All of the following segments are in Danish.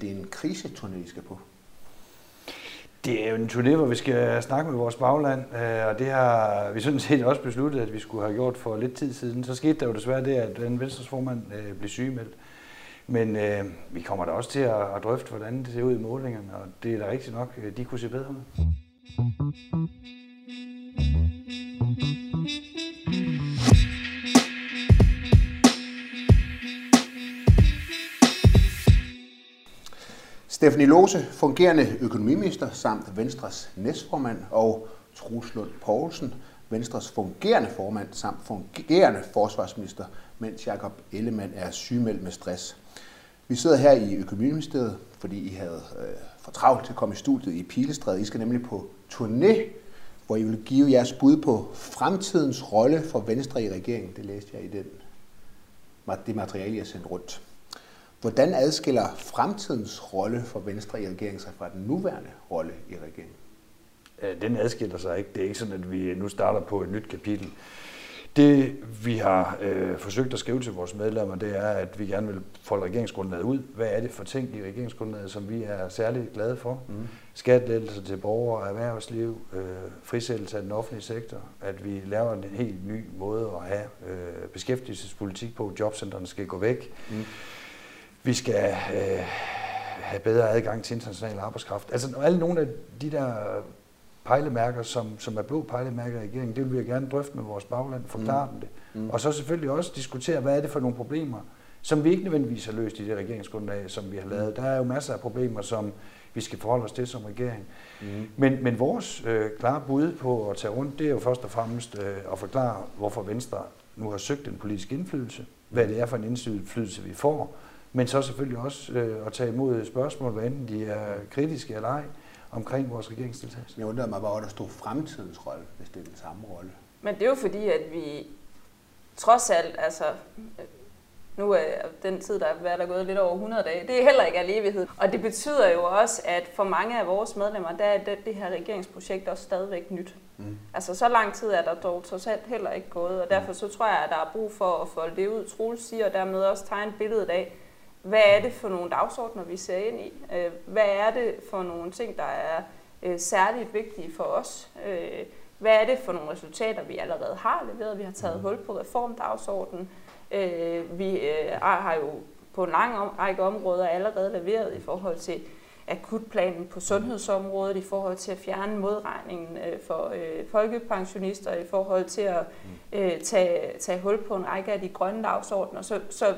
det en kriseturné, I skal på? Det er jo en turné, hvor vi skal snakke med vores bagland, øh, og det har vi sådan set også besluttet, at vi skulle have gjort for lidt tid siden. Så skete der jo desværre det, at den Venstres formand øh, blev sygemeldt. Men øh, vi kommer da også til at, at drøfte, hvordan det ser ud i målingerne, og det er da rigtigt nok, øh, de kunne se bedre ud. Stefanie Lose, fungerende økonomiminister samt Venstres næstformand, og Troels Lund Poulsen, Venstres fungerende formand samt fungerende forsvarsminister, mens Jakob Ellemann er sygemeldt med stress. Vi sidder her i Økonomiministeriet, fordi I havde øh, for travlt til at komme i studiet i Pilestræde. I skal nemlig på turné, hvor I vil give jeres bud på fremtidens rolle for Venstre i regeringen. Det læste jeg i den, det materiale, jeg sendte rundt. Hvordan adskiller fremtidens rolle for Venstre i regeringen sig fra den nuværende rolle i regeringen? Den adskiller sig ikke. Det er ikke sådan, at vi nu starter på et nyt kapitel. Det, vi har øh, forsøgt at skrive til vores medlemmer, det er, at vi gerne vil folde regeringsgrundlaget ud. Hvad er det for ting i regeringsgrundlaget, som vi er særlig glade for? Mm. Skattelettelser til borgere og erhvervsliv, øh, frisættelse af den offentlige sektor, at vi laver en helt ny måde at have øh, beskæftigelsespolitik på. Jobcentrene skal gå væk. Mm. Vi skal øh, have bedre adgang til international arbejdskraft. Altså alle nogle af de der pejlemærker, som, som er blå pejlemærker i regeringen, det vil vi gerne drøfte med vores bagland, forklare mm. dem det. Mm. Og så selvfølgelig også diskutere, hvad er det for nogle problemer, som vi ikke nødvendigvis har løst i det regeringsgrundlag, som vi har lavet. Der er jo masser af problemer, som vi skal forholde os til som regering. Mm. Men, men vores øh, klare bud på at tage rundt, det er jo først og fremmest øh, at forklare, hvorfor Venstre nu har søgt en politisk indflydelse, hvad det er for en indflydelse, vi får, men så selvfølgelig også øh, at tage imod spørgsmål, hvad enten de er kritiske eller ej, omkring vores regeringsdeltagelse. Jeg undrer mig, hvor der stod fremtidens rolle, hvis det er den samme rolle. Men det er jo fordi, at vi trods alt, altså nu er den tid, der er der gået lidt over 100 dage, det er heller ikke al evighed. Og det betyder jo også, at for mange af vores medlemmer, der er det, det her regeringsprojekt også stadigvæk nyt. Mm. Altså så lang tid er der dog trods alt heller ikke gået, og derfor så tror jeg, at der er brug for at få det ud, Troels siger, og dermed også tegne billedet af, hvad er det for nogle dagsordner, vi ser ind i? Øh, hvad er det for nogle ting, der er øh, særligt vigtige for os? Øh, hvad er det for nogle resultater, vi allerede har leveret? Vi har taget hul på reformdagsordenen. Vi har jo på en lang række områder allerede leveret i forhold til akutplanen på sundhedsområdet, i forhold til at fjerne modregningen for folkepensionister, i forhold til at tage, tage hul på en række af de grønne dagsordner. Så, så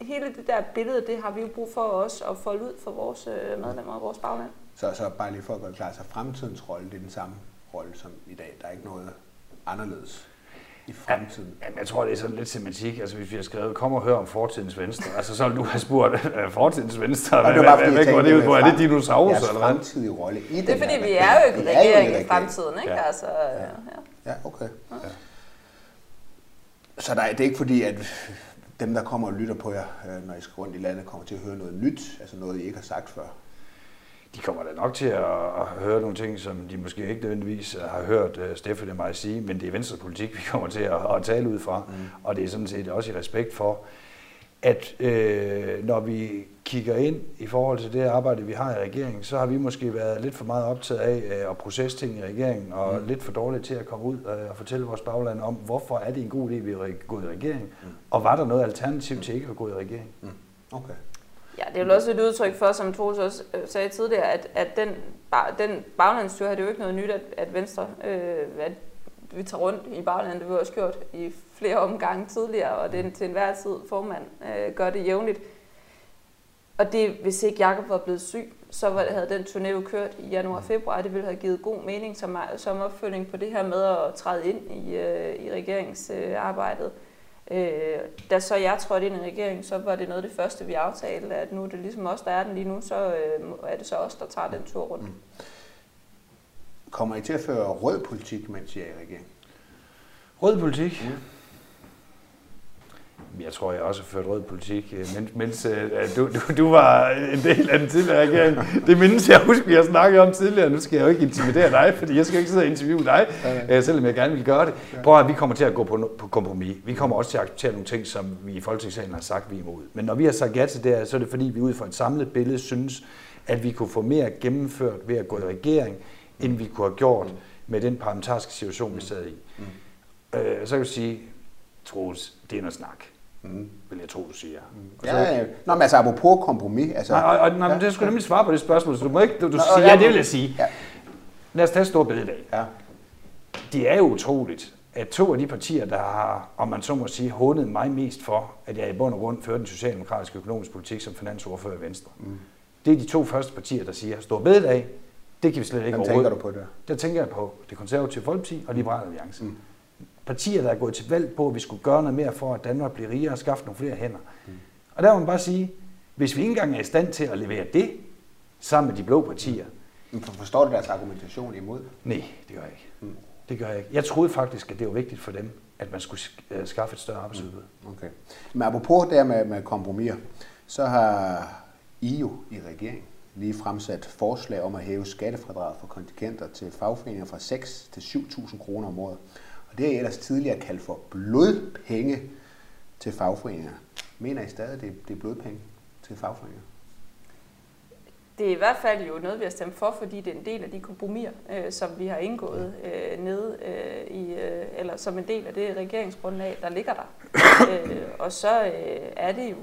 hele det der billede, det har vi jo brug for os at folde ud for vores øh, medlemmer og vores bagland. Så, så bare lige for at gøre klar, så fremtidens rolle, det er den samme rolle som i dag. Der er ikke noget anderledes i fremtiden. Ja, jeg tror, det er sådan lidt semantik. Altså, hvis vi har skrevet, kom og hør om fortidens venstre, altså så vil du have spurgt fortidens venstre, hvad, hvad, hvad, hvad går det ud på? Er det dinosaurer? Eller hvad? fremtidige rolle i Det er fordi, vi er jo ikke regering i fremtiden, ikke? Ja. Altså, ja. ja, okay. Ja. Så der, det er ikke fordi, at dem, der kommer og lytter på jer, øh, når I skal rundt i landet, kommer til at høre noget nyt, altså noget, I ikke har sagt før? De kommer da nok til at, høre nogle ting, som de måske ikke nødvendigvis har hørt uh, Stefan og mig sige, men det er venstre politik, vi kommer til at, at tale ud fra, mm. og det er sådan set også i respekt for, at øh, når vi kigger ind i forhold til det arbejde, vi har i regeringen, så har vi måske været lidt for meget optaget af øh, at processe ting i regeringen, og mm. lidt for dårligt til at komme ud øh, og fortælle vores bagland om, hvorfor er det en god idé, at vi er gået i regering, mm. og var der noget alternativ til ikke at gå i regering? Mm. Okay. Ja, det er jo også et udtryk for, som Troels også øh, sagde tidligere, at, at den, den baglandsstyr har det jo ikke noget nyt, at, at Venstre, øh, at vi tager rundt i baglandet, det har vi også gjort i flere omgange tidligere, og den til enhver tid formand øh, gør det jævnligt. Og det, hvis ikke Jakob var blevet syg, så var, havde den turné jo kørt i januar og februar. Det ville have givet god mening som, som opfølging på det her med at træde ind i, øh, i regeringsarbejdet. Øh, da så jeg trådte ind i regeringen, så var det noget af det første, vi aftalte, at nu er det ligesom os, der er den lige nu, så øh, er det så os, der tager den tur rundt. Mm. Kommer I til at føre rød politik, mens I er i regeringen? Rød politik? Mm. Jeg tror, jeg også har ført rød politik, øh, mens, mens øh, du, du, du var en del af den tidligere regering. Det mindes jeg husker, vi har snakket om tidligere. Nu skal jeg jo ikke intimidere dig, fordi jeg skal ikke sidde og interviewe dig, øh, selvom jeg gerne vil gøre det. Prøv at vi kommer til at gå på, på kompromis. Vi kommer også til at acceptere nogle ting, som vi i Folketingssalen har sagt, vi er imod. Men når vi har sagt ja til det så er det fordi, vi ud fra et samlet billede synes, at vi kunne få mere gennemført ved at gå i regering, end vi kunne have gjort med den parlamentariske situation, vi sad i. Mm. Øh, så kan du sige, Troels, det er noget snak. Mm. Vil jeg tro, du siger. Mm. Ja, ja. Nå, men altså apropos kompromis. Altså, nej, og, og, nej, men det skulle nemlig svare på det spørgsmål, så du må ikke, du, du Nå, siger, ja, det vil jeg sige. Ja. Lad os tage stor bededag. Ja. Det er jo utroligt, at to af de partier, der har, om man så må sige, hånet mig mest for, at jeg i bund og grund fører den socialdemokratiske økonomiske politik som finansordfører i Venstre. Mm. Det er de to første partier, der siger, stor bededag, det kan vi slet ikke Hvem tænker du på det? Der tænker jeg på det konservative Folkeparti og Liberale Alliance. Mm partier, der er gået til valg på, at vi skulle gøre noget mere for, at Danmark bliver rigere og skaffe nogle flere hænder. Mm. Og der må man bare sige, hvis vi ikke engang er i stand til at levere det, sammen med de blå partier. Men forstår du deres argumentation imod? Nej, det gør jeg ikke. Mm. Det gør jeg ikke. Jeg troede faktisk, at det var vigtigt for dem, at man skulle øh, skaffe et større arbejdsudbud. Mm. Okay. Men apropos der med, med kompromiser, så har I jo i regeringen lige fremsat forslag om at hæve skattefradraget for kontingenter til fagforeninger fra 6 til 7.000 kroner om året. Og det er ellers tidligere kaldt for blodpenge til fagforeninger. Mener I stadig, at det er blodpenge til fagforeninger? Det er i hvert fald jo noget, vi har stemt for, fordi det er en del af de kompromiser, øh, som vi har indgået øh, nede øh, i, øh, eller som en del af det regeringsgrundlag, der ligger der. øh, og så øh, er det jo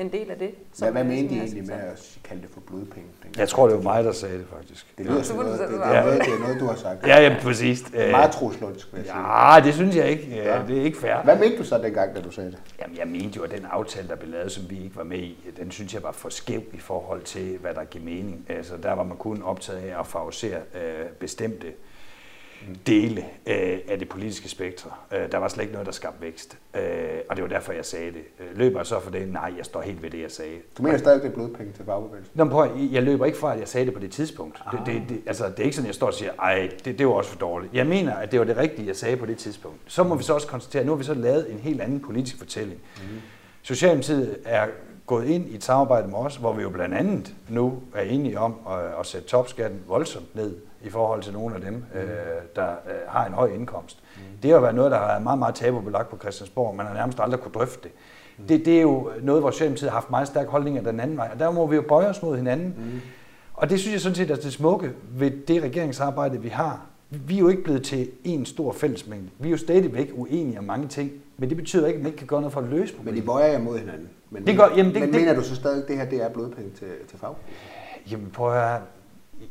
en del af det. Hvad, hvad mente I egentlig med at kalde det for blodpenge? Jeg tror, det var mig, der sagde det faktisk. Det lyder som noget, det, det, er noget, det er noget, du har sagt. Ja, ja præcis. Meget troslunsk, vil jeg sige. Ja, det synes jeg ikke. Ja, det er ikke fair. Hvad mente du så dengang, da du sagde det? Jamen, jeg mente jo, at den aftale, der blev lavet, som vi ikke var med i, den synes jeg var for skæv i forhold til, hvad der giver mening. Altså, der var man kun optaget af at favorisere øh, bestemte dele øh, af det politiske spektrum. Øh, der var slet ikke noget, der skabte vækst. Øh, og det var derfor, jeg sagde det. Øh, løber jeg så for det? Nej, jeg står helt ved det, jeg sagde. Du mener stadig, det er blodpenge til fagbevægelsen? Nå, prøv, jeg løber ikke fra, at jeg sagde det på det tidspunkt. Det, det, det, altså, det er ikke sådan, jeg står og siger, ej, det, det var også for dårligt. Jeg mener, at det var det rigtige, jeg sagde på det tidspunkt. Så må vi så også konstatere, at nu har vi så lavet en helt anden politisk fortælling. Mm. Socialdemokratiet er gået ind i et samarbejde med os, hvor vi jo blandt andet nu er enige om at, at sætte topskatten voldsomt ned i forhold til nogle af dem, mm. øh, der øh, har en høj indkomst. Mm. Det har været noget, der har været meget, meget tabubelagt på Christiansborg. Man har nærmest aldrig kunne drøfte det. Mm. det. Det er jo noget, hvor Socialdemokratiet har haft meget stærk holdning af den anden vej, og der må vi jo bøje os mod hinanden. Mm. Og det synes jeg sådan set er det smukke ved det regeringsarbejde, vi har. Vi er jo ikke blevet til en stor fællesmængde. Vi er jo stadigvæk uenige om mange ting, men det betyder ikke, at man ikke kan gøre noget for at løse problemet. Men de bøjer jer mod hinanden. Men, det gør, jamen, det, men det, mener du så stadig, at det her det er blodpenge til, til fag? Jamen prøv at høre.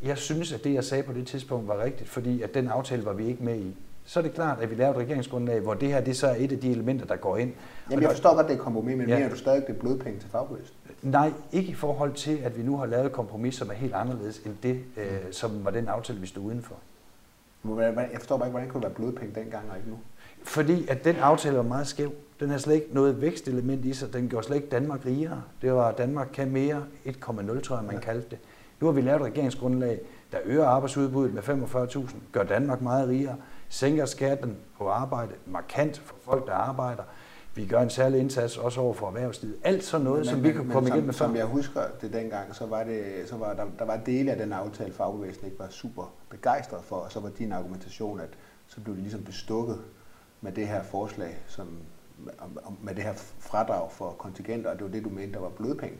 Jeg synes, at det, jeg sagde på det tidspunkt, var rigtigt, fordi at den aftale var vi ikke med i. Så er det klart, at vi lavede et regeringsgrundlag, hvor det her det så er et af de elementer, der går ind. Jamen, jeg forstår godt, det er kompromis, men ja. mener du stadig, at det er blodpenge til fagbevægelsen? Nej, ikke i forhold til, at vi nu har lavet et kompromis, som er helt anderledes end det, øh, som var den aftale, vi stod udenfor. Jeg forstår bare ikke, hvordan kunne det være blodpenge dengang og ikke nu? Fordi at den aftale var meget skæv. Den har slet ikke noget vækstelement i sig. Den gjorde slet ikke Danmark rigere. Det var, Danmark kan mere 1,0, tror jeg, man ja. kaldte det. Nu har vi lavet et regeringsgrundlag, der øger arbejdsudbuddet med 45.000, gør Danmark meget rigere, sænker skatten på arbejde markant for folk, der arbejder. Vi gør en særlig indsats også over for erhvervslivet. Alt sådan noget, men, som vi kan komme igennem med. Som jeg husker det dengang, så var, det, så var der, der var dele af den aftale, fagbevægelsen ikke var super begejstret for, og så var din argumentation, at så blev det ligesom bestukket med det her forslag, som, med det her fradrag for kontingenter, og det var det, du mente, der var blodpenge.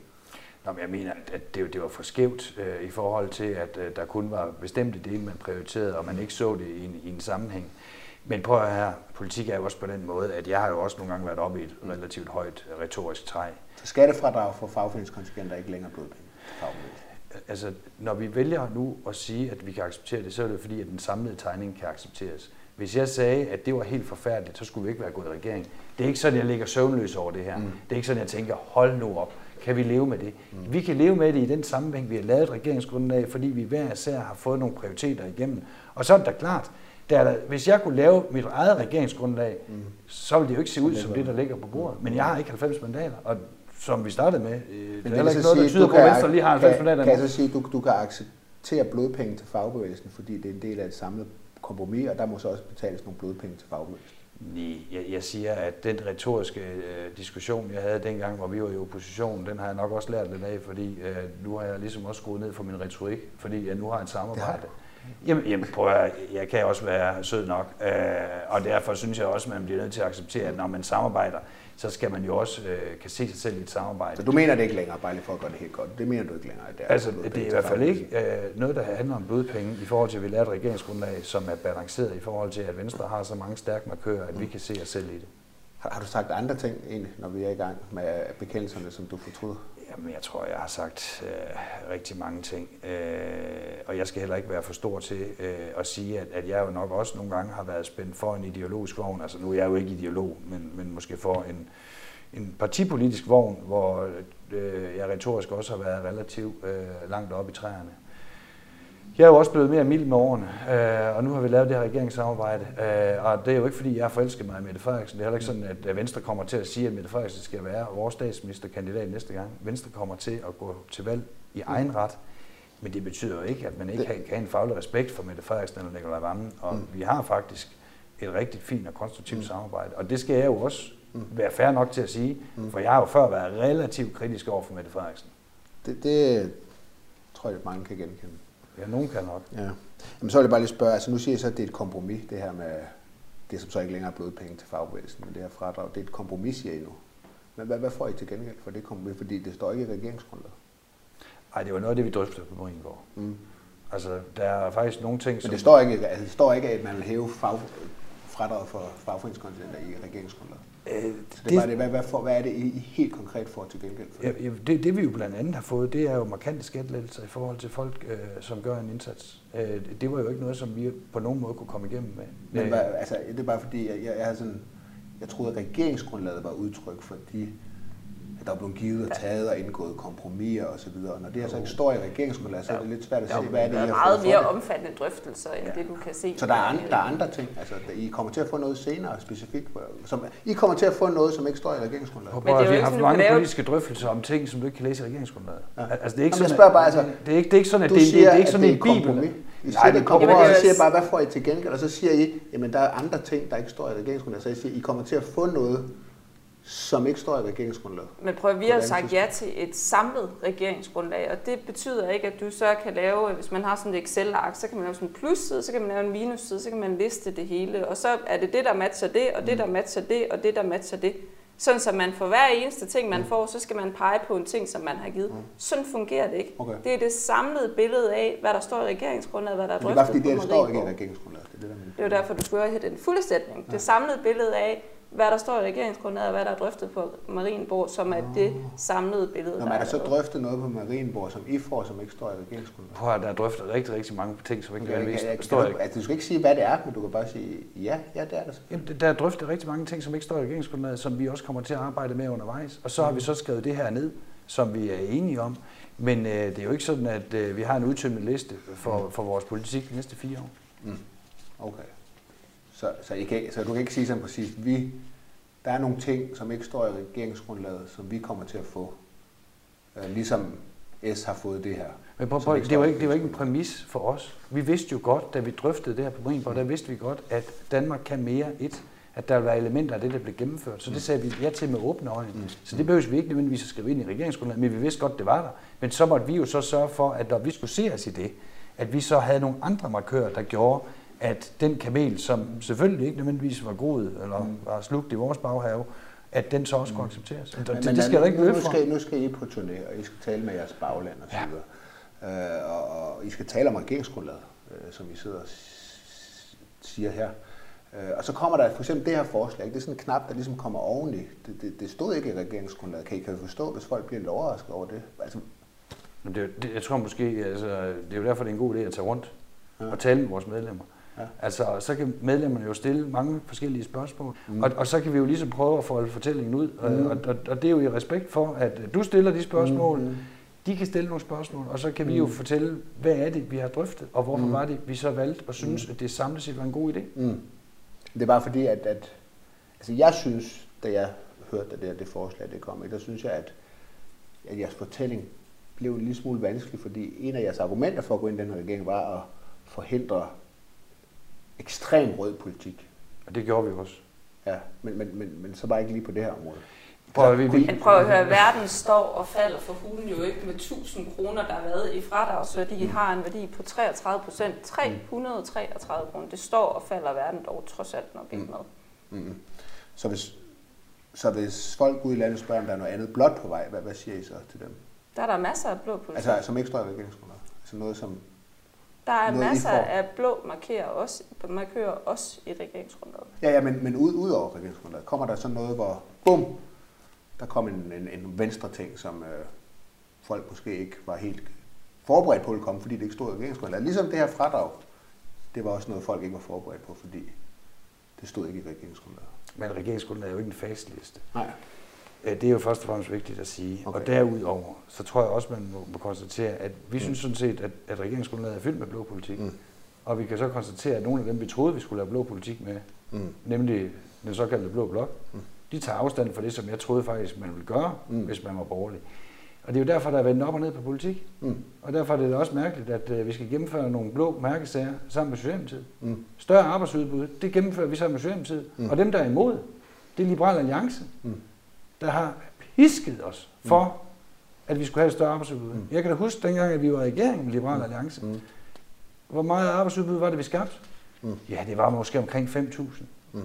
Nå, men jeg mener, at det, det var for skævt øh, i forhold til, at øh, der kun var bestemte dele, man prioriterede, og man ikke så det i en, i en sammenhæng. Men prøv at her, politik er jo også på den måde, at jeg har jo også nogle gange været oppe i et relativt højt retorisk træ. Så skattefradrag for fagforeningskontingenter er ikke længere blodpenge? Altså, når vi vælger nu at sige, at vi kan acceptere det, så er det fordi, at den samlede tegning kan accepteres. Hvis jeg sagde, at det var helt forfærdeligt, så skulle vi ikke være gået i regering. Det er ikke sådan, jeg ligger søvnløs over det her. Mm. Det er ikke sådan, jeg tænker, hold nu op. Kan vi leve med det? Mm. Vi kan leve med det i den sammenhæng, vi har lavet et regeringsgrundlag, fordi vi hver især har fået nogle prioriteter igennem. Og så er det da klart, der, der, hvis jeg kunne lave mit eget regeringsgrundlag, mm. så ville det jo ikke se ud som det, der ligger på bordet. Men jeg har ikke 90 mandater, og som vi startede med, øh, det er ikke noget, der tyder på, at Venstre lige har 90 kan, mandater. Kan jeg så sige, at du, du kan acceptere blodpenge til fagbevægelsen, fordi det er en del af et samlet kompromis, og der må så også betales nogle blodpenge til fagbevægelsen? Nej, jeg, jeg siger, at den retoriske øh, diskussion, jeg havde dengang, hvor vi var i opposition, den har jeg nok også lært lidt af, fordi øh, nu har jeg ligesom også skruet ned for min retorik, fordi jeg nu har et samarbejde. Jamen, jamen prøv at, jeg kan også være sød nok, øh, og derfor synes jeg også, at man bliver nødt til at acceptere, at når man samarbejder, så skal man jo også øh, kan se sig selv i et samarbejde. Så du mener det ikke længere, bare lige for at gøre det helt godt? Det mener du ikke længere? Det er, altså, det er i hvert fald ikke øh, noget, der handler om blodpenge i forhold til, at vi laver et regeringsgrundlag, som er balanceret i forhold til, at Venstre har så mange stærke markører, at mm. vi kan se os selv i det. Har, har du sagt andre ting egentlig, når vi er i gang med bekendelserne, som du fortryder? Jamen, jeg tror, jeg har sagt øh, rigtig mange ting, øh, og jeg skal heller ikke være for stor til øh, at sige, at, at jeg jo nok også nogle gange har været spændt for en ideologisk vogn. Altså, nu er jeg jo ikke ideolog, men, men måske for en, en partipolitisk vogn, hvor øh, jeg retorisk også har været relativt øh, langt op i træerne. Jeg er jo også blevet mere mild med årene, øh, og nu har vi lavet det her regeringssamarbejde. Øh, og det er jo ikke, fordi jeg er forelsket mig i Mette Frederiksen. Det er heller ikke sådan, at Venstre kommer til at sige, at Mette Frederiksen skal være vores statsministerkandidat næste gang. Venstre kommer til at gå til valg i egen ret. Men det betyder jo ikke, at man ikke kan have en faglig respekt for Mette Frederiksen eller Nicolai Vammen. Og mm. vi har faktisk et rigtig fint og konstruktivt mm. samarbejde. Og det skal jeg jo også mm. være fair nok til at sige, mm. for jeg har jo før været relativt kritisk over for Mette Frederiksen. Det, det tror jeg, at mange kan genkende. Ja, nogen kan nok. Ja. Jamen, så vil jeg bare lige spørge, altså nu siger jeg så, at det er et kompromis, det her med, det som så ikke længere er blodpenge til fagbevægelsen, men det her fradrag, det er et kompromis, siger I nu. Men hvad, hvad får I til gengæld for det kompromis? Fordi det står ikke i regeringsgrundlaget. Nej, det var noget af det, vi drøftede på Marienborg. Mm. Altså, der er faktisk nogle ting, som... Men det står ikke, altså, det står ikke at man vil hæve fag, fradraget for fagforeningskonsulenter i regeringsgrundlaget? Øh, så det, det, bare det, hvad, hvad, for, hvad er det, I helt konkret får til gengæld for det? Ja, det, det vi jo blandt andet har fået, det er jo markante skattelettelser i forhold til folk, øh, som gør en indsats. Øh, det var jo ikke noget, som vi på nogen måde kunne komme igennem med. Men hvad, altså, det er bare fordi, jeg, jeg, jeg, sådan, jeg troede, at regeringsgrundlaget var udtryk for de der er blevet givet og taget og indgået kompromiser osv. Og når det her så ikke står i regeringsgrundlaget, så er det lidt svært at se, hvad er det, Der er meget mere omfattende drøftelser, end ja. det du kan se. Så der er, andre, der er andre ting. Altså, I kommer til at få noget senere specifikt. Som, I kommer til at få noget, som ikke står i regeringsgrundlaget. Men det er vi har haft mange politiske drøftelser om ting, som du ikke kan læse i regeringsgrundlaget. Ja. Altså, det er ikke sådan, spørger bare, altså, det er ikke, det er ikke sådan, at det, siger, det, er ikke sådan en bibel. I siger, det kommer, og så siger jeg bare, hvad får I til gengæld? Og så siger I, jamen der er andre ting, der ikke står i regeringsgrundlaget. Så I siger, I kommer til at få noget, som ikke står i regeringsgrundlaget. Men prøv, vi har sagt ja til et samlet regeringsgrundlag, og det betyder ikke, at du så kan lave, hvis man har sådan et Excel-ark, så kan man lave sådan en plusside, så kan man lave en minusside, så kan man liste det hele, og så er det det, der matcher det, og det, der matcher det, og det, der matcher det. Sådan, så man for hver eneste ting, man mm. får, så skal man pege på en ting, som man har givet. Mm. Sådan fungerer det ikke. Okay. Det er det samlede billede af, hvad der står i regeringsgrundlaget, hvad der er drøftet Det er bare fordi, det, der står ikke i regeringsgrundlaget. Det er, det, der det er jo derfor, du skulle have den fulde sætning. Ja. Det samlede billede af, hvad der står i regeringsgrundlaget, og hvad der er drøftet på Marienborg, som er det samlede billede. Når man har så drøftet noget på Marienborg, som I får, som ikke står i regeringsgrundlaget? Prøv at der er drøftet rigtig, rigtig mange ting, som ikke jeg, står i altså, Du skal ikke sige, hvad det er, men du kan bare sige, ja, ja, det er det. Jamen, der er drøftet rigtig mange ting, som ikke står i regeringsgrundlaget, som vi også kommer til at arbejde med undervejs. Og så har vi så skrevet det her ned, som vi er enige om. Men øh, det er jo ikke sådan, at øh, vi har en udtømmende liste for, mm. for vores politik de næste fire år. Mm. Okay. Så, så, I kan, så du kan ikke sige sådan præcis, vi, der er nogle ting, som ikke står i regeringsgrundlaget, som vi kommer til at få. Øh, ligesom S har fået det her. Men prøv, prøv, det, var ikke, det var ikke en præmis for os. Vi vidste jo godt, da vi drøftede det her på Marienborg, der vidste vi godt, at Danmark kan mere et, at der vil være elementer af det, der blev gennemført. Så det sagde vi ja til med åbne øjne. Mm. Så det behøver vi ikke nødvendigvis at skrive ind i regeringsgrundlaget, men vi vidste godt, det var der. Men så måtte vi jo så sørge for, at når vi skulle se os i det, at vi så havde nogle andre markører, der gjorde, at den kamel, som selvfølgelig ikke nødvendigvis var god eller mm. var slugt i vores baghave, at den så også kunne mm. accepteres. Men, det, men, det skal der ikke løbe fra. Nu skal I på turné, og I skal tale med jeres bagland og så videre. Ja. Øh, og, og I skal tale om regeringsgrundlaget, øh, som vi sidder og siger her. Øh, og så kommer der for eksempel det her forslag, det er sådan en knap, der ligesom kommer oveni. Det, det, det stod ikke i regeringsgrundlaget. Kan I, kan I forstå, hvis folk bliver lidt overrasket over det? Altså, det, det, jeg tror måske, altså, det er jo derfor, det er en god idé at tage rundt ja. og tale med vores medlemmer. Ja. Altså, så kan medlemmerne jo stille mange forskellige spørgsmål, mm. og, og så kan vi jo ligesom prøve at folde fortællingen ud, mm. og, og, og det er jo i respekt for, at du stiller de spørgsmål, mm. de kan stille nogle spørgsmål, og så kan mm. vi jo fortælle, hvad er det, vi har drøftet, og hvorfor mm. var det, vi så valgte og synes, mm. at det samlet set var en god idé. Mm. Det er bare fordi, at, at altså jeg synes, da jeg hørte, at det, det forslag det kom, der synes jeg, at, at jeres fortælling blev en lille smule vanskelig, fordi en af jeres argumenter for at gå ind i den her regering var at forhindre ekstrem rød politik. Og det gjorde vi også. Ja, men, men, men, men så bare ikke lige på det her område. Prøv at, vi, vi, Men prøv at høre, verden står og falder for hulen jo ikke med 1000 kroner, der har været i fradragsværdi, har en værdi på 33 procent. 333 kroner. Det står og falder verden dog trods alt nok ikke med. Mm. Så hvis, så hvis folk ude i landet spørger, om der er noget andet blot på vej, hvad, hvad siger I så til dem? Der er der masser af blå politik. Altså som ikke står i regeringsgrundlaget? Altså noget som... der er noget, masser af blå markerer også, markerer også i regeringsgrundlaget. Ja, ja, men, men ud, ud over regeringsgrundlaget, kommer der så noget, hvor bum, der kom en, en, en venstre ting, som øh, folk måske ikke var helt forberedt på at komme, fordi det ikke stod i regeringsgrundlaget. Ligesom det her fradrag, det var også noget, folk ikke var forberedt på, fordi det stod ikke i regeringsgrundlaget. men regeringsgrundlaget er jo ikke en faseliste. Nej. Øh, Det er jo først og fremmest vigtigt at sige. Okay. Og derudover, så tror jeg også, man må, må konstatere, at vi synes sådan set, at, at regeringsgrundlaget er fyldt med blå politik. Mm. Mm. Og vi kan så konstatere, at nogle af dem, vi troede, vi skulle lave blå politik med, Mm. nemlig den såkaldte blå blok, Mm. mm. de tager afstand fra det, som jeg troede faktisk, man ville gøre, Mm. mm. hvis man var borgerlig. Og det er jo derfor, der er vendt op og ned på politik. Mm. Og derfor er det også mærkeligt, at øh, vi skal gennemføre nogle blå mærkesager sammen med Socialdemokratiet. Mm. Større arbejdsudbud, det gennemfører vi sammen med Socialdemokratiet. Mm. Mm. Og dem, der er imod, det er Liberal Alliance, Mm. Der har pisket os for, at vi skulle have et større arbejdsudbud. Mm. Mm. Jeg kan da huske dengang, at vi var i regering med Liberal Alliance. Mm. Hvor meget arbejdsudbud var det, vi skabte? Mm. Ja, det var måske omkring 5.000. Mm.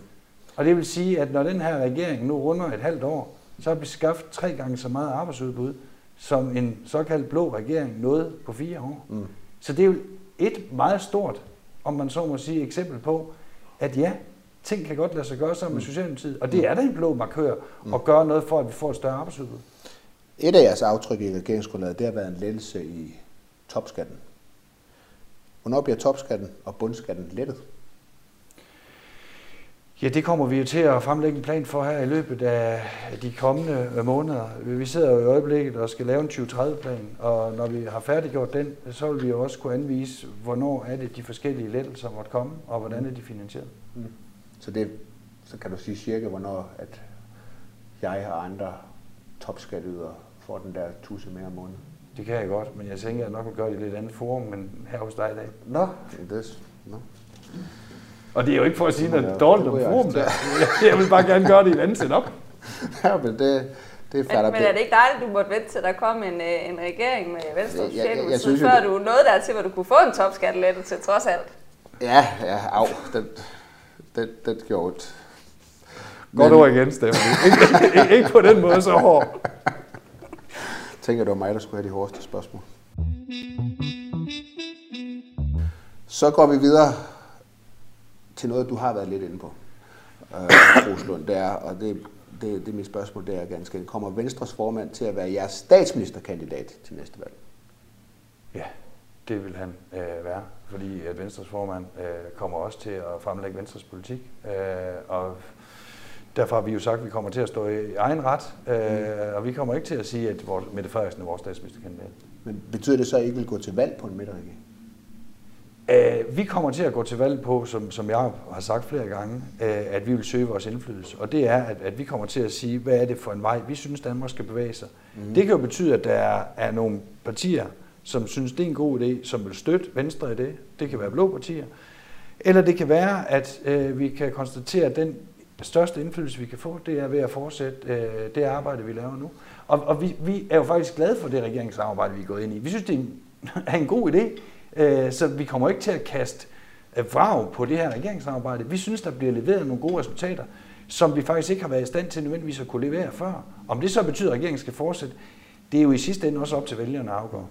Og det vil sige, at når den her regering nu runder et halvt år, så har vi skaffet tre gange så meget arbejdsudbud, som en såkaldt blå regering nåede på fire år. Mm. Så det er jo et meget stort, om man så må sige, eksempel på, at ja, ting kan godt lade sig gøre sammen med Socialdemokratiet, og det er da en blå markør at gøre noget for, at vi får et større arbejdsudbud. Et af jeres aftryk i regeringsgrundlaget, det har været en lettelse i topskatten. Hvornår bliver topskatten og bundskatten lettet? Ja, det kommer vi jo til at fremlægge en plan for her i løbet af de kommende måneder. Vi sidder jo i øjeblikket og skal lave en 2030-plan, og når vi har færdiggjort den, så vil vi jo også kunne anvise, hvornår er det de forskellige lettelser måtte komme, og hvordan er de finansieret. Så, det, så kan du sige cirka, hvornår at jeg og andre topskatteydere får den der tusse mere om måneden. Det kan jeg godt, men jeg tænker, at jeg nok vil gøre det i et lidt andet forum, men her hos dig i dag. Nå, det er, nå. Og det er jo ikke for at sige Ja, noget dårligt om forum der. Jeg vil bare gerne gøre det i et andet setup. Ja, men det, det er Men, men er det ikke dejligt, du måtte vente til, der kom en, øh, en regering med Venstre og Jeg- jeg- jeg synes før det- du nåede der til, hvor du kunne få en topskattelette til trods alt? Ja, ja, au, den, den, den gjorde ondt. Godt ord igen, Steffen. ikke, på den måde så hård. tænker, det var mig, der skulle have de hårdeste spørgsmål. Så går vi videre til noget, du har været lidt inde på, øh, Roslund. Det er, og det, det, det er mit spørgsmål, det er ganske. Kommer Venstres formand til at være jeres statsministerkandidat til næste valg? Ja, det vil han øh, være, fordi at Venstres formand øh, kommer også til at fremlægge Venstres politik. Øh, og derfor har vi jo sagt, at vi kommer til at stå i egen ret, øh, og vi kommer ikke til at sige, at vores, Mette Frederiksen er vores statsministerkandidat. Men betyder det så, at I ikke vil gå til valg på en midterregering? Øh, vi kommer til at gå til valg på, som, som jeg har sagt flere gange, øh, at vi vil søge vores indflydelse. Og det er, at, at vi kommer til at sige, hvad er det for en vej, vi synes, Danmark skal bevæge sig. Mm. Det kan jo betyde, at der er, er nogle partier, som synes, det er en god idé, som vil støtte Venstre i det. Det kan være blå partier. Eller det kan være, at øh, vi kan konstatere, at den største indflydelse, vi kan få, det er ved at fortsætte øh, det arbejde, vi laver nu. Og, og vi, vi er jo faktisk glade for det regeringssamarbejde, vi er gået ind i. Vi synes, det er en, er en god idé, øh, så vi kommer ikke til at kaste øh, vrag på det her regeringssamarbejde. Vi synes, der bliver leveret nogle gode resultater, som vi faktisk ikke har været i stand til nødvendigvis at kunne levere før. Om det så betyder, at regeringen skal fortsætte, det er jo i sidste ende også op til vælgerne at afgøre.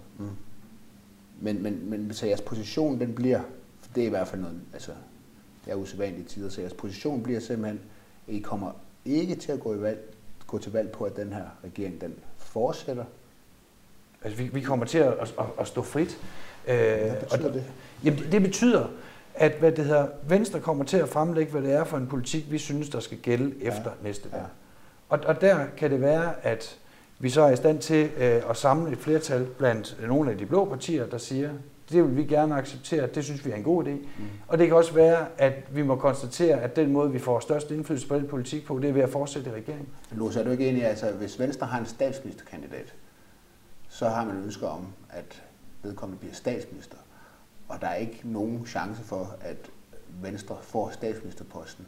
Men, men, men så jeres position, den bliver, det er i hvert fald noget, altså, det er usædvanlige tider, så jeres position bliver simpelthen, at I kommer ikke til at gå, i valg, gå til valg på, at den her regering, den fortsætter. Altså, vi, vi kommer til at, at, at stå frit. Øh, Hvad betyder og, det? Jamen, det, det betyder, at hvad det hedder, Venstre kommer til at fremlægge, hvad det er for en politik, vi synes, der skal gælde efter Ja, næste valg. ja. Og, og der kan det være, at vi så er i stand til øh, at samle et flertal blandt nogle af de blå partier, der siger, det vil vi gerne acceptere, det synes vi er en god idé. Mm. Og det kan også være, at vi må konstatere, at den måde, vi får størst indflydelse på den politik på, det er ved at fortsætte i regeringen. Lose, er du ikke enig i, altså hvis Venstre har en statsministerkandidat, så har man ønsker om, at vedkommende bliver statsminister. Og der er ikke nogen chance for, at Venstre får statsministerposten,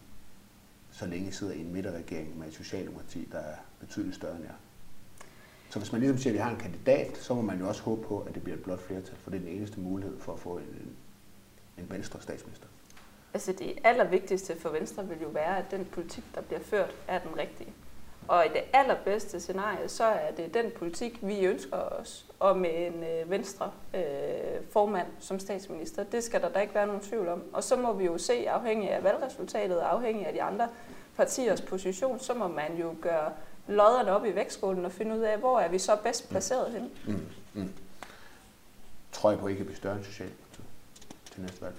så længe sidder i en midterregering med et socialdemokrati, der er betydeligt større end jer. Så hvis man ligesom siger, at vi har en kandidat, så må man jo også håbe på, at det bliver et blot flertal, for det er den eneste mulighed for at få en, en venstre statsminister. Altså det allervigtigste for Venstre vil jo være, at den politik, der bliver ført, er den rigtige. Og i det allerbedste scenarie, så er det den politik, vi ønsker os, og med en øh, venstre øh, formand som statsminister. Det skal der da ikke være nogen tvivl om. Og så må vi jo se, afhængig af valgresultatet, afhængig af de andre partiers position, så må man jo gøre lodderne op i vægtskålen og finde ud af, hvor er vi så bedst placeret henne. Mm, mm. Tror jeg på, at I kan blive større end Socialdemokratiet til næste valg?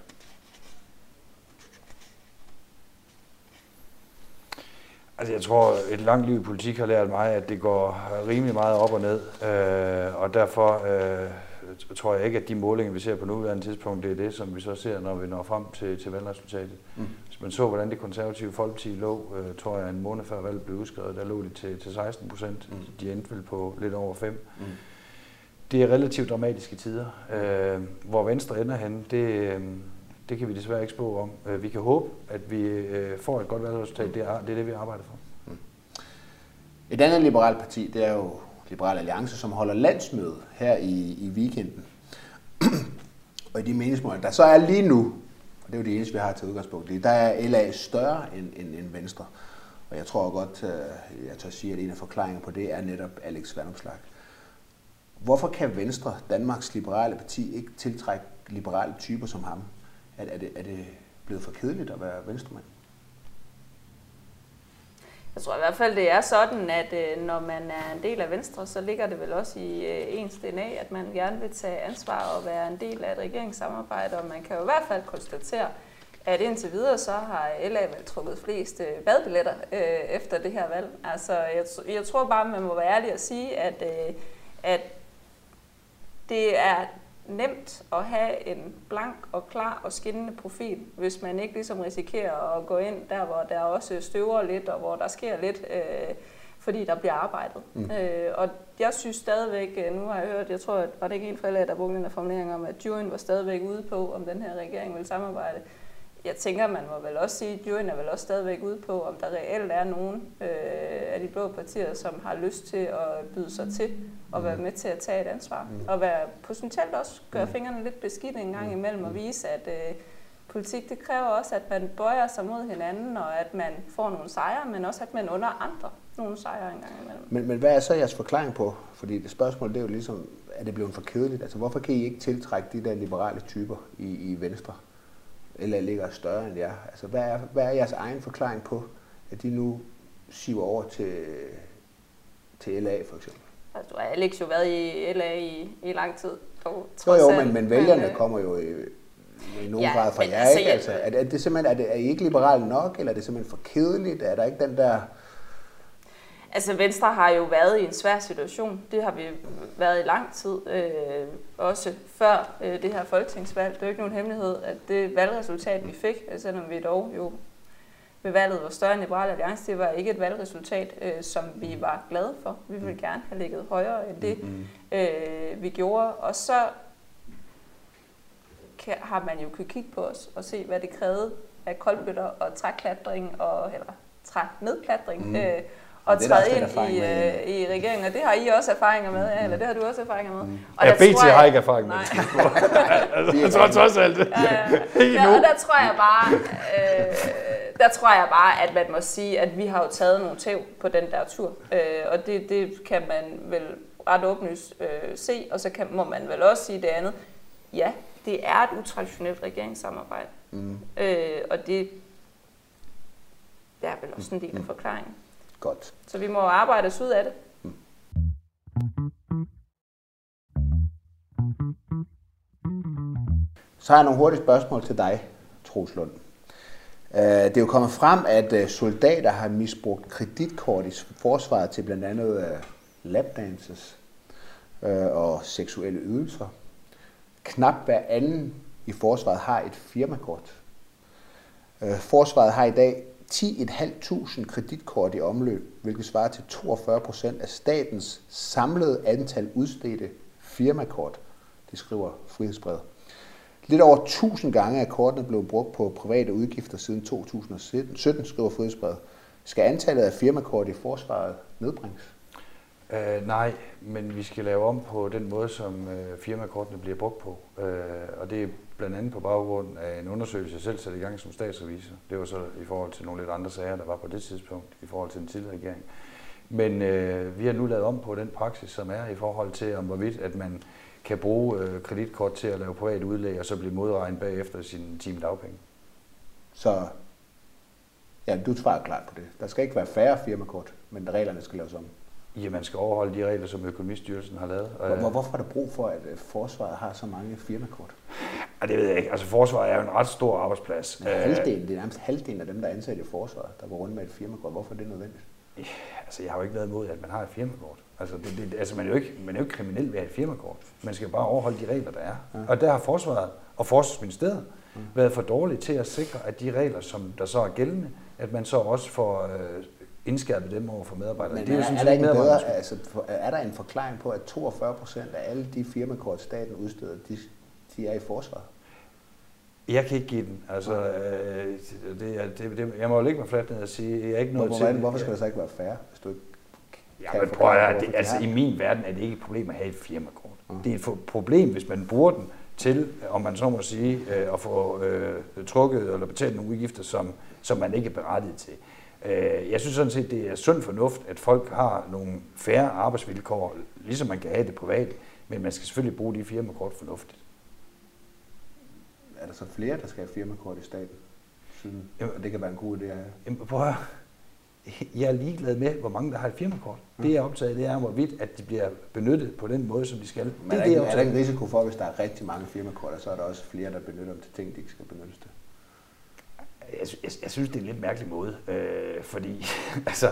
Altså jeg tror, et langt liv i politik har lært mig, at det går rimelig meget op og ned. Øh, og derfor øh, tror jeg ikke, at de målinger, vi ser på nuværende tidspunkt, det er det, som vi så ser, når vi når frem til, til valgresultatet. Mm. Man så, hvordan det konservative folkeparti lå, øh, tror jeg, en måned før valget blev udskrevet, der lå de til, til 16 procent. Mm. De endte vel på lidt over 5. Mm. Det er relativt dramatiske tider. Øh, hvor Venstre ender hen, det, øh, det kan vi desværre ikke spå om. Øh, vi kan håbe, at vi øh, får et godt valgresultat. Det er det, er det vi arbejder for. Mm. Et andet liberalt parti, det er jo Liberal Alliance, som holder landsmøde her i, i weekenden. og i de meningsmål, der så er lige nu, og det er jo det eneste, vi har til udgangspunkt, der er LA større end, end, end Venstre. Og jeg tror godt, øh, jeg tør sige, at en af forklaringerne på det er netop Alex Vandomslag. Hvorfor kan Venstre, Danmarks liberale parti, ikke tiltrække liberale typer som ham? Er, er, det, er det blevet for kedeligt at være venstremand? Jeg tror i hvert fald, det er sådan, at øh, når man er en del af Venstre, så ligger det vel også i øh, ens DNA, at man gerne vil tage ansvar og være en del af et regeringssamarbejde, og man kan jo i hvert fald konstatere, at indtil videre så har LA vel trukket flest øh, badbilletter øh, efter det her valg. Altså, jeg, jeg tror bare, man må være ærlig og sige, at, øh, at det er nemt at have en blank og klar og skinnende profil, hvis man ikke ligesom risikerer at gå ind der, hvor der også støver lidt, og hvor der sker lidt, øh, fordi der bliver arbejdet. Mm. Øh, og jeg synes stadigvæk, øh, nu har jeg hørt, jeg tror, var det ikke en forælder, der brugte den formulering om, at juryen var stadigvæk ude på, om den her regering vil samarbejde jeg tænker, man må vel også sige, at juryen er vel også stadigvæk ude på, om der reelt er nogen øh, af de blå partier, som har lyst til at byde sig til og være mm. med til at tage et ansvar. Mm. Og være potentielt også gøre mm. fingrene lidt beskidt en gang imellem og vise, at øh, politik det kræver også, at man bøjer sig mod hinanden, og at man får nogle sejre, men også at man under andre nogle sejre en gang imellem. Men, men hvad er så jeres forklaring på? Fordi det spørgsmål det er jo ligesom, er det blevet for kedeligt? Altså hvorfor kan I ikke tiltrække de der liberale typer i, i Venstre? Eller ligger større end jer? Altså, hvad er, hvad er jeres egen forklaring på, at de nu siver over til, til LA for eksempel? Altså, du har Alex jo været i LA i, i lang tid. Og jo, jo, men, men vælgerne men, øh, kommer jo i, i nogen ja, grad fra jer, altså, ikke? Altså, er, det, er, det simpelthen, er, det, er I ikke liberale nok, eller er det simpelthen for kedeligt? Er der ikke den der Altså Venstre har jo været i en svær situation. Det har vi været i lang tid. Øh, også før øh, det her folketingsvalg. Det er jo ikke nogen hemmelighed, at det valgresultat, vi fik, altså, selvom vi dog jo ved valget var større end Liberale Alliance, det var ikke et valgresultat, øh, som vi var glade for. Vi ville gerne have ligget højere end det, mm-hmm. øh, vi gjorde. Og så kan, har man jo kunnet kigge på os og se, hvad det krævede af koldbøtter og træklatring, og, eller træknedklatring. Mm. Øh, at træde ind i, øh, i regeringen, og det har I også erfaringer med, ja, eller det har du også erfaringer med. Og ja, BT har ikke erfaring med det. altså, jeg tror trods alt det. Ja, ja, og der tror jeg bare, øh, der tror jeg bare, at man må sige, at vi har jo taget nogle tæv på den der tur, øh, og det, det kan man vel ret åbenlyst øh, se, og så kan, må man vel også sige det andet. Ja, det er et utraditionelt regeringssamarbejde, mm. øh, og det, det er vel også en del af mm. forklaringen. Godt. Så vi må arbejde os ud af det. Så har jeg nogle hurtige spørgsmål til dig, Troslund. Øh, det er jo kommet frem, at øh, soldater har misbrugt kreditkort i forsvaret til blandt andet øh, lapdances og seksuelle ydelser. Knap hver anden i forsvaret har et firmakort. Forsvaret har i dag 10.500 kreditkort i omløb, hvilket svarer til 42 procent af statens samlede antal udstedte firmakort, det skriver Frihedsbrevet. Lidt over 1000 gange er kortene blevet brugt på private udgifter siden 2017, skriver Frihedsbrevet. Skal antallet af firmakort i forsvaret nedbringes? Uh, nej, men vi skal lave om på den måde, som uh, firmakortene bliver brugt på. Uh, og det er blandt andet på baggrund af en undersøgelse, jeg selv satte i gang som statsrevisor. Det var så i forhold til nogle lidt andre sager, der var på det tidspunkt, i forhold til den tidligere regering. Men øh, vi har nu lavet om på den praksis, som er i forhold til, om hvorvidt at man kan bruge øh, kreditkort til at lave privat udlæg, og så blive modregnet bagefter sin time dagpenge. Så ja, du svarer klart på det. Der skal ikke være færre firmakort, men reglerne skal laves om. Ja, man skal overholde de regler, som Økonomistyrelsen har lavet. Hvor, hvorfor er der brug for, at øh, forsvaret har så mange firmakort? Ja, det ved jeg ikke. Altså, forsvaret er jo en ret stor arbejdsplads. Ja, halvdelen, det er nærmest halvdelen af dem, der er ansat i forsvaret, der går rundt med et firmakort. Hvorfor er det nødvendigt? Ja, altså, jeg har jo ikke noget imod, at man har et firmakort. Altså, det, det, altså man, er jo ikke, man er jo ikke kriminel ved at have et firmakort. Man skal bare overholde de regler, der er. Ja. Og der har forsvaret og forsvarsministeriet ja. været for dårlige til at sikre, at de regler, som der så er gældende, at man så også får øh, indskærpet dem over for medarbejderne. Men det er, jo sådan, er, der en bedre, altså, er der en forklaring på, at 42 procent af alle de firmakort, staten udsteder, de, de er i forsvaret? Jeg kan ikke give den. Altså, øh, det, er, det, det, jeg må jo ligge mig fladt ned og sige, jeg er ikke noget Hvor, til... Hvorfor skal det så ikke være fair, hvis du ikke Ja, men prøv at, det, altså, i min verden er det ikke et problem at have et firmakort. Mm. Det er et problem, hvis man bruger den til, om man så må sige, øh, at få øh, trukket eller betalt nogle udgifter, som, som man ikke er berettiget til. Øh, jeg synes sådan set, det er sund fornuft, at folk har nogle færre arbejdsvilkår, ligesom man kan have det private, men man skal selvfølgelig bruge de firmakort fornuftigt. Er der så flere, der skal have firmakort i staten? Synes, jamen, det kan være en god idé at have. Jamen, prøv at jeg er ligeglad med, hvor mange der har et firmakort. Det jeg er optaget, det er, hvorvidt at de bliver benyttet på den måde, som de skal. Men det, er, det, er, er der ikke en risiko for, hvis der er rigtig mange firmakort, så er der også flere, der benytter dem til ting, de ikke skal benyttes til? Jeg, jeg, jeg synes, det er en lidt mærkelig måde, øh, fordi altså,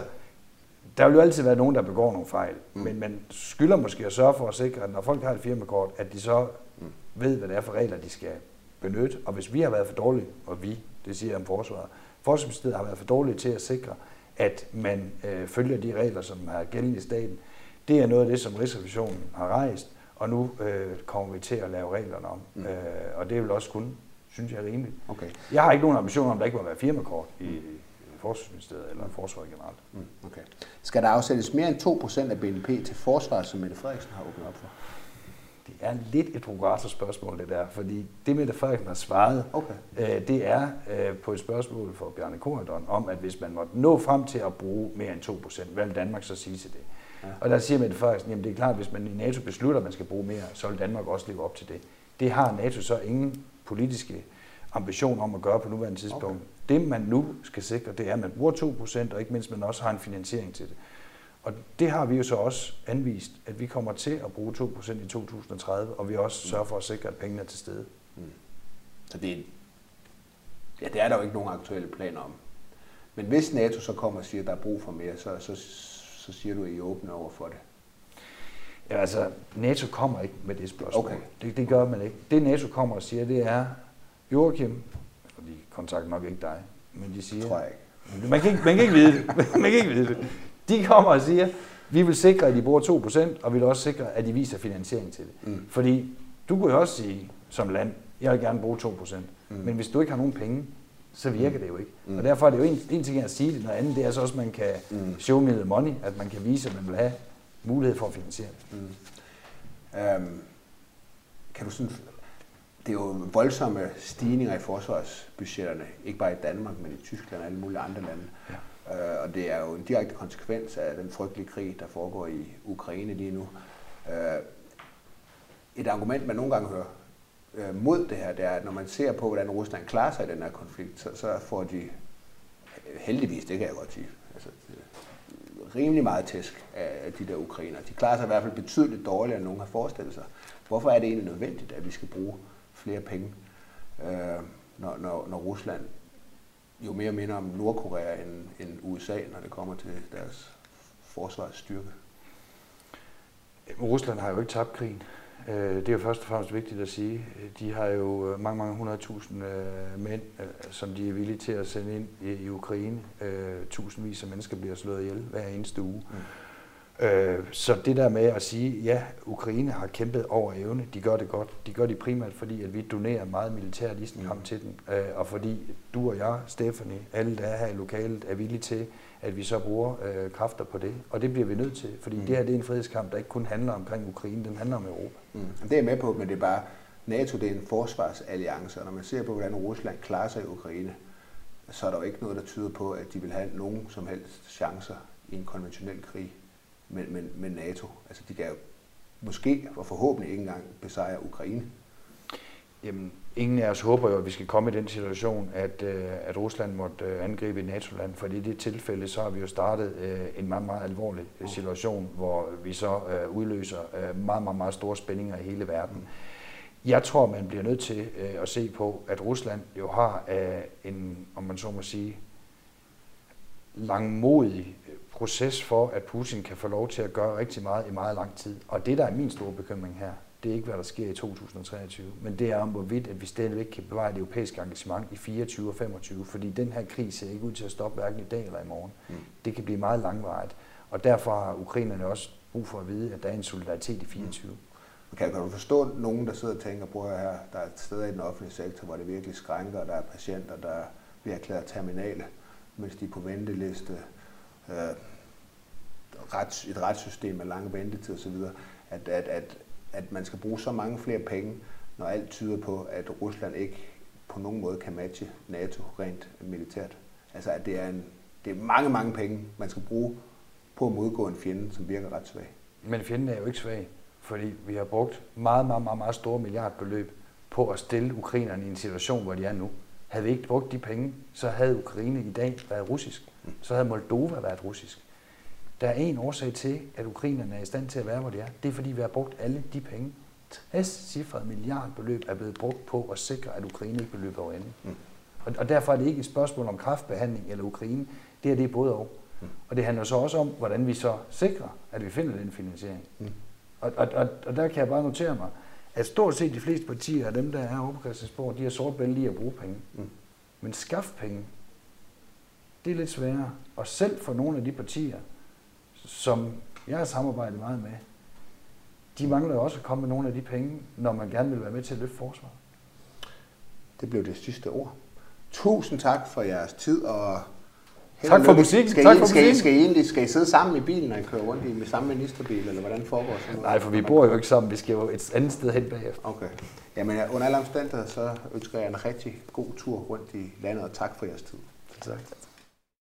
der vil jo altid være nogen, der begår nogle fejl, mm. men man skylder måske at sørge for at sikre, at når folk har et firmakort, at de så mm. ved, hvad det er for regler, de skal benytte. Og hvis vi har været for dårlige, og vi, det siger jeg om forsvaret, Forsvarsministeriet har været for dårlige til at sikre, at man øh, følger de regler, som er gældende i staten. Det er noget af det, som Rigsrevisionen har rejst, og nu øh, kommer vi til at lave reglerne om. Mm. Øh, og det vil også kun, synes jeg, rimeligt. Okay. Jeg har ikke nogen ambition om, at der ikke må være firmakort i, i Forsvarsministeriet eller forsvaret generelt. Mm. Okay. Skal der afsættes mere end 2% af BNP til forsvar, som Mette Frederiksen har åbnet op for? Det er lidt et provokatorspørgsmål, det der, fordi det, Mette Frederiksen har svaret, okay. øh, det er øh, på et spørgsmål fra Bjarne Korydon om, at hvis man måtte nå frem til at bruge mere end 2%, hvad vil Danmark så sige til det? Ja. Og der siger Mette Frederiksen, at det er klart, at hvis man i NATO beslutter, at man skal bruge mere, så vil Danmark også leve op til det. Det har NATO så ingen politiske ambition om at gøre på nuværende tidspunkt. Okay. Det man nu skal sikre, det er, at man bruger 2%, og ikke mindst man også har en finansiering til det. Og det har vi jo så også anvist, at vi kommer til at bruge 2% i 2030, og vi også sørger for at sikre, at pengene er til stede. Mm. Så det, ja, det er der jo ikke nogen aktuelle planer om. Men hvis NATO så kommer og siger, at der er brug for mere, så, så, så siger du, at I er åbne over for det. Ja, altså, NATO kommer ikke med det spørgsmål. Okay. Det, det gør man ikke. Det NATO kommer og siger, det er, Joachim, og de kontakter nok ikke dig, men de siger... Tror jeg ikke. Man kan ikke, man kan ikke vide det. Man kan ikke vide det. De kommer og siger, vi vil sikre, at de bruger 2%, og vi vil også sikre, at de viser finansiering til det. Mm. Fordi du kunne jo også sige som land, jeg vil gerne bruge 2%, mm. men hvis du ikke har nogen penge, så virker mm. det jo ikke. Mm. Og derfor er det jo en, en ting at sige det, noget andet det er så også, at man kan mm. show me the money, at man kan vise, at man vil have mulighed for at finansiere. Mm. Um, kan du sådan, det er jo voldsomme stigninger i forsvarsbudgetterne, ikke bare i Danmark, men i Tyskland og alle mulige andre lande. Ja. Øh, og det er jo en direkte konsekvens af den frygtelige krig, der foregår i Ukraine lige nu. Øh, et argument, man nogle gange hører øh, mod det her, det er, at når man ser på, hvordan Rusland klarer sig i den her konflikt, så, så får de heldigvis, det kan jeg godt sige, altså, rimelig meget tæsk af de der ukrainer. De klarer sig i hvert fald betydeligt dårligere, end nogen har forestillet sig. Hvorfor er det egentlig nødvendigt, at vi skal bruge flere penge, øh, når, når, når Rusland jo mere minder om Nordkorea end, end USA, når det kommer til deres forsvarsstyrke. Rusland har jo ikke tabt krigen. Øh, det er jo først og fremmest vigtigt at sige. De har jo øh, mange, mange hundredtusind øh, mænd, som de er villige til at sende ind i Ukraine. Tusindvis af mennesker bliver slået ihjel hver eneste uge. Øh, så det der med at sige, ja, Ukraine har kæmpet over evne, de gør det godt. De gør det primært, fordi at vi donerer meget militært isenkram mm. til øh, og fordi du og jeg, Stephanie, alle der er her i lokalet, er villige til, at vi så bruger øh, kræfter på det. Og det bliver vi nødt til, fordi mm. det her det er en frihedskamp, der ikke kun handler omkring Ukraine, den handler om Europa. Mm. Det er med på, men det er bare, NATO det er en forsvarsalliance, og når man ser på, hvordan Rusland klarer sig i Ukraine, så er der jo ikke noget, der tyder på, at de vil have nogen som helst chancer i en konventionel krig med, med, med NATO. Altså de kan jo måske og forhåbentlig ikke engang besejre Ukraine. Jamen, ingen af os håber jo, at vi skal komme i den situation, at, øh, at Rusland måtte øh, angribe et NATO-land, for i det tilfælde, så har vi jo startet øh, en meget, meget alvorlig øh, situation, hvor vi så øh, udløser øh, meget, meget, meget store spændinger i hele verden. Jeg tror, man bliver nødt til at se på, at Rusland jo har en, om man så må sige, langmodig proces for, at Putin kan få lov til at gøre rigtig meget i meget lang tid. Og det, der er min store bekymring her, det er ikke, hvad der sker i 2023, men det er om, hvorvidt at vi stadigvæk kan bevare det europæiske engagement i 24 og 25, fordi den her krig ser ikke ud til at stoppe hverken i dag eller i morgen. Mm. Det kan blive meget langvarigt, og derfor har ukrainerne også brug for at vide, at der er en solidaritet i 24. Mm. Kan, kan du forstå nogen, der sidder og tænker, på her, der er steder i den offentlige sektor, hvor det virkelig skrænker, der er patienter, der bliver erklæret terminale, mens de er på venteliste, øh, ret, et retssystem med lange ventetid osv., at, at, at, at man skal bruge så mange flere penge, når alt tyder på, at Rusland ikke på nogen måde kan matche NATO rent militært. Altså at det er, en, det er mange, mange penge, man skal bruge på at modgå en fjende, som virker ret svag. Men fjenden er jo ikke svag, fordi vi har brugt meget, meget, meget, meget store milliardbeløb på at stille ukrainerne i en situation, hvor de er nu. Havde vi ikke brugt de penge, så havde Ukraine i dag været russisk. Så havde Moldova været russisk. Der er en årsag til, at ukrainerne er i stand til at være, hvor de er. Det er, fordi vi har brugt alle de penge. 60 cifrede milliardbeløb er blevet brugt på at sikre, at Ukraine ikke vil løbe over enden. Mm. Og, og derfor er det ikke et spørgsmål om kraftbehandling eller Ukraine. Det er det både og. Mm. Og det handler så også om, hvordan vi så sikrer, at vi finder den finansiering. Mm. Og, og, og, og der kan jeg bare notere mig, at stort set de fleste partier af dem, der er oppe på Christiansborg, de har sort bælte i at bruge penge. Mm. Men skaffe penge, det er lidt sværere. Og selv for nogle af de partier, som jeg har samarbejdet meget med, de mangler også at komme med nogle af de penge, når man gerne vil være med til at løfte forsvaret. Det blev det sidste ord. Tusind tak for jeres tid, og tak for musikken. Skal, tak I, for skal, I, skal, I egentlig, skal I sidde sammen i bilen, når I kører rundt i med samme ministerbil, eller hvordan foregår sådan noget? Nej, for vi bor jo ikke sammen. Vi skal jo et andet sted hen bagefter. Okay. Jamen, under alle omstændigheder, så ønsker jeg en rigtig god tur rundt i landet, og tak for jeres tid. Tak.